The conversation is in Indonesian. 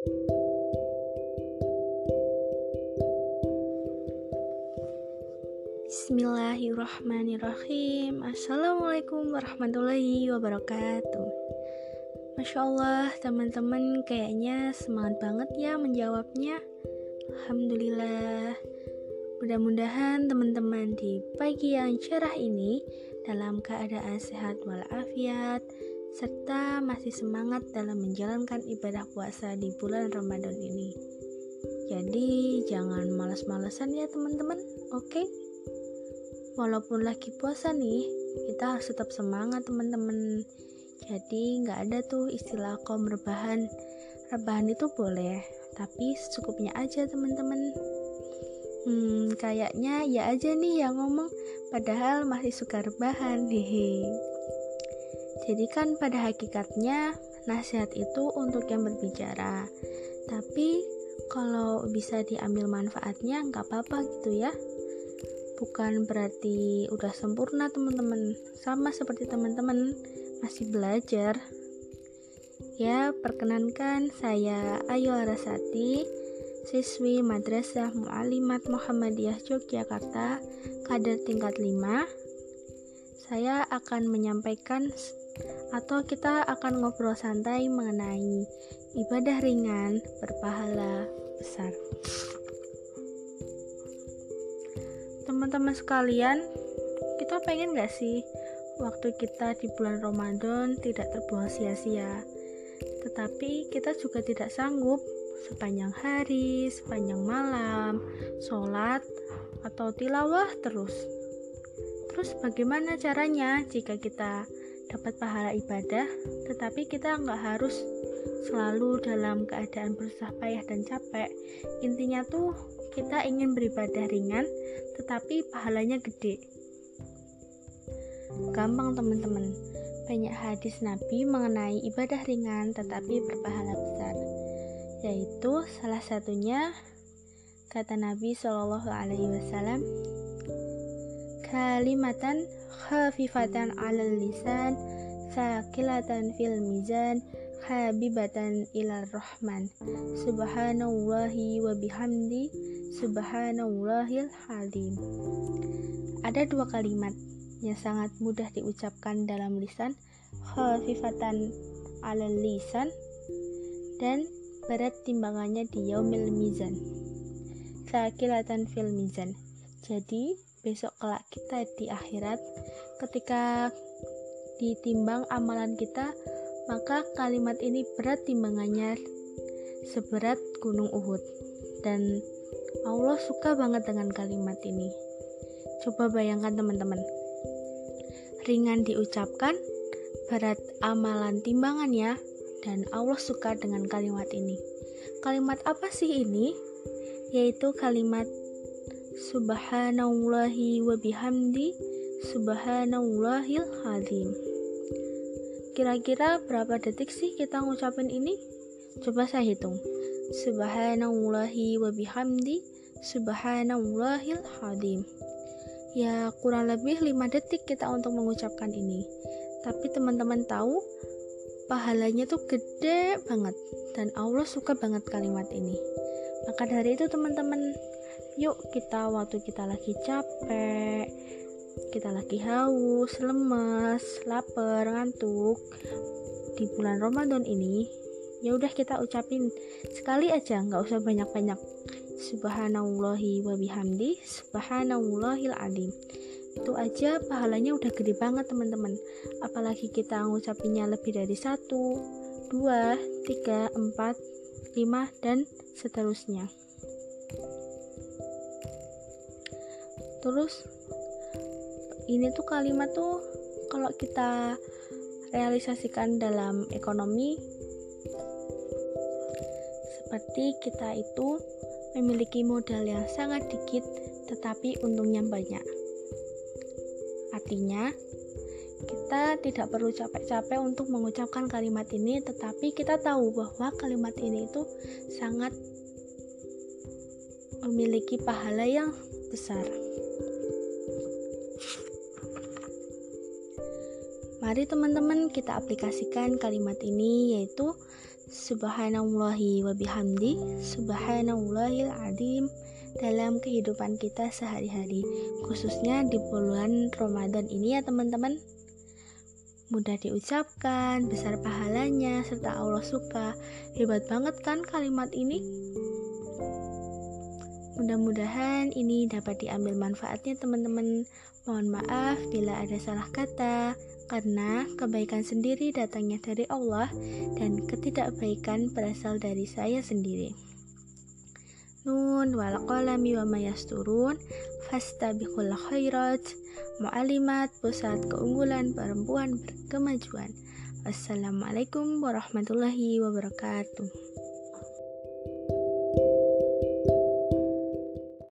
Bismillahirrahmanirrahim. Assalamualaikum warahmatullahi wabarakatuh. Masya Allah teman-teman kayaknya semangat banget ya menjawabnya. Alhamdulillah. Mudah-mudahan teman-teman di pagi yang cerah ini Dalam keadaan sehat walafiat Serta masih semangat dalam menjalankan ibadah puasa di bulan Ramadan ini. Jadi jangan males-malesan ya teman-teman. Oke? Okay? walaupun lagi puasa nih kita harus tetap semangat teman-teman. Jadi nggak ada tuh istilah kaum rebahan. Rebahan itu boleh tapi secukupnya aja teman-teman. Hmm kayaknya ya aja nih yang ngomong padahal masih suka rebahan hehe jadi kan pada hakikatnya nasihat itu untuk yang berbicara. Tapi kalau bisa diambil manfaatnya nggak apa-apa gitu ya. Bukan berarti udah sempurna teman-teman. Sama seperti teman-teman masih belajar. Ya perkenankan saya Ayu Arasati siswi Madrasah Mu'alimat Muhammadiyah Yogyakarta kader tingkat 5 saya akan menyampaikan atau kita akan ngobrol santai mengenai ibadah ringan berpahala besar teman-teman sekalian kita pengen gak sih waktu kita di bulan Ramadan tidak terbuang sia-sia tetapi kita juga tidak sanggup sepanjang hari, sepanjang malam, sholat, atau tilawah terus. Terus bagaimana caranya jika kita dapat pahala ibadah, tetapi kita nggak harus selalu dalam keadaan berusaha payah dan capek. Intinya tuh kita ingin beribadah ringan, tetapi pahalanya gede. Gampang teman-teman, banyak hadis Nabi mengenai ibadah ringan tetapi berpahala besar. Yaitu salah satunya kata Nabi Shallallahu Alaihi Wasallam, kalimatan khafifatan alal lisan, sakilatan fil mizan, habibatan ilal rahman subhanallahi wa bihamdi subhanallahil halim ada dua kalimat yang sangat mudah diucapkan dalam lisan. khafifatan alal lisan dan berat timbangannya di yaumil mizan. sakilatan fil mizan jadi besok kelak kita di akhirat. Ketika ditimbang amalan kita maka kalimat ini berat timbangannya. Seberat gunung Uhud. Dan Allah suka banget dengan kalimat ini. Coba bayangkan teman-teman. Ringan diucapkan berat amalan timbangannya dan Allah suka dengan kalimat ini. Kalimat apa sih ini? Yaitu kalimat subhanallahi wa bihamdi subhanallahil azim Kira-kira berapa detik sih kita ngucapin ini? Coba saya hitung. Subhanallahi wa bihamdi subhanallahil hadim. Ya, kurang lebih 5 detik kita untuk mengucapkan ini. Tapi teman-teman tahu pahalanya tuh gede banget dan Allah suka banget kalimat ini. Maka dari itu teman-teman, yuk kita waktu kita lagi capek, kita lagi haus, lemes, lapar, ngantuk di bulan Ramadan ini, ya udah kita ucapin sekali aja, nggak usah banyak-banyak. Subhanallahi wa bihamdi, subhanallahil alim. Itu aja pahalanya udah gede banget teman-teman. Apalagi kita ngucapinnya lebih dari satu, dua, tiga, empat, lima, dan seterusnya. Terus ini tuh kalimat tuh kalau kita realisasikan dalam ekonomi seperti kita itu memiliki modal yang sangat dikit tetapi untungnya banyak artinya kita tidak perlu capek-capek untuk mengucapkan kalimat ini tetapi kita tahu bahwa kalimat ini itu sangat memiliki pahala yang besar. Mari teman-teman kita aplikasikan kalimat ini yaitu subhanallahi wa bihamdi subhanallahil adim dalam kehidupan kita sehari-hari khususnya di bulan Ramadan ini ya teman-teman mudah diucapkan, besar pahalanya, serta Allah suka. Hebat banget kan kalimat ini? Mudah-mudahan ini dapat diambil manfaatnya teman-teman. Mohon maaf bila ada salah kata, karena kebaikan sendiri datangnya dari Allah dan ketidakbaikan berasal dari saya sendiri. Nun wal qalami wa mayasturun fastabiqul khairat mu'alimat pusat keunggulan perempuan berkemajuan. Wassalamualaikum warahmatullahi wabarakatuh.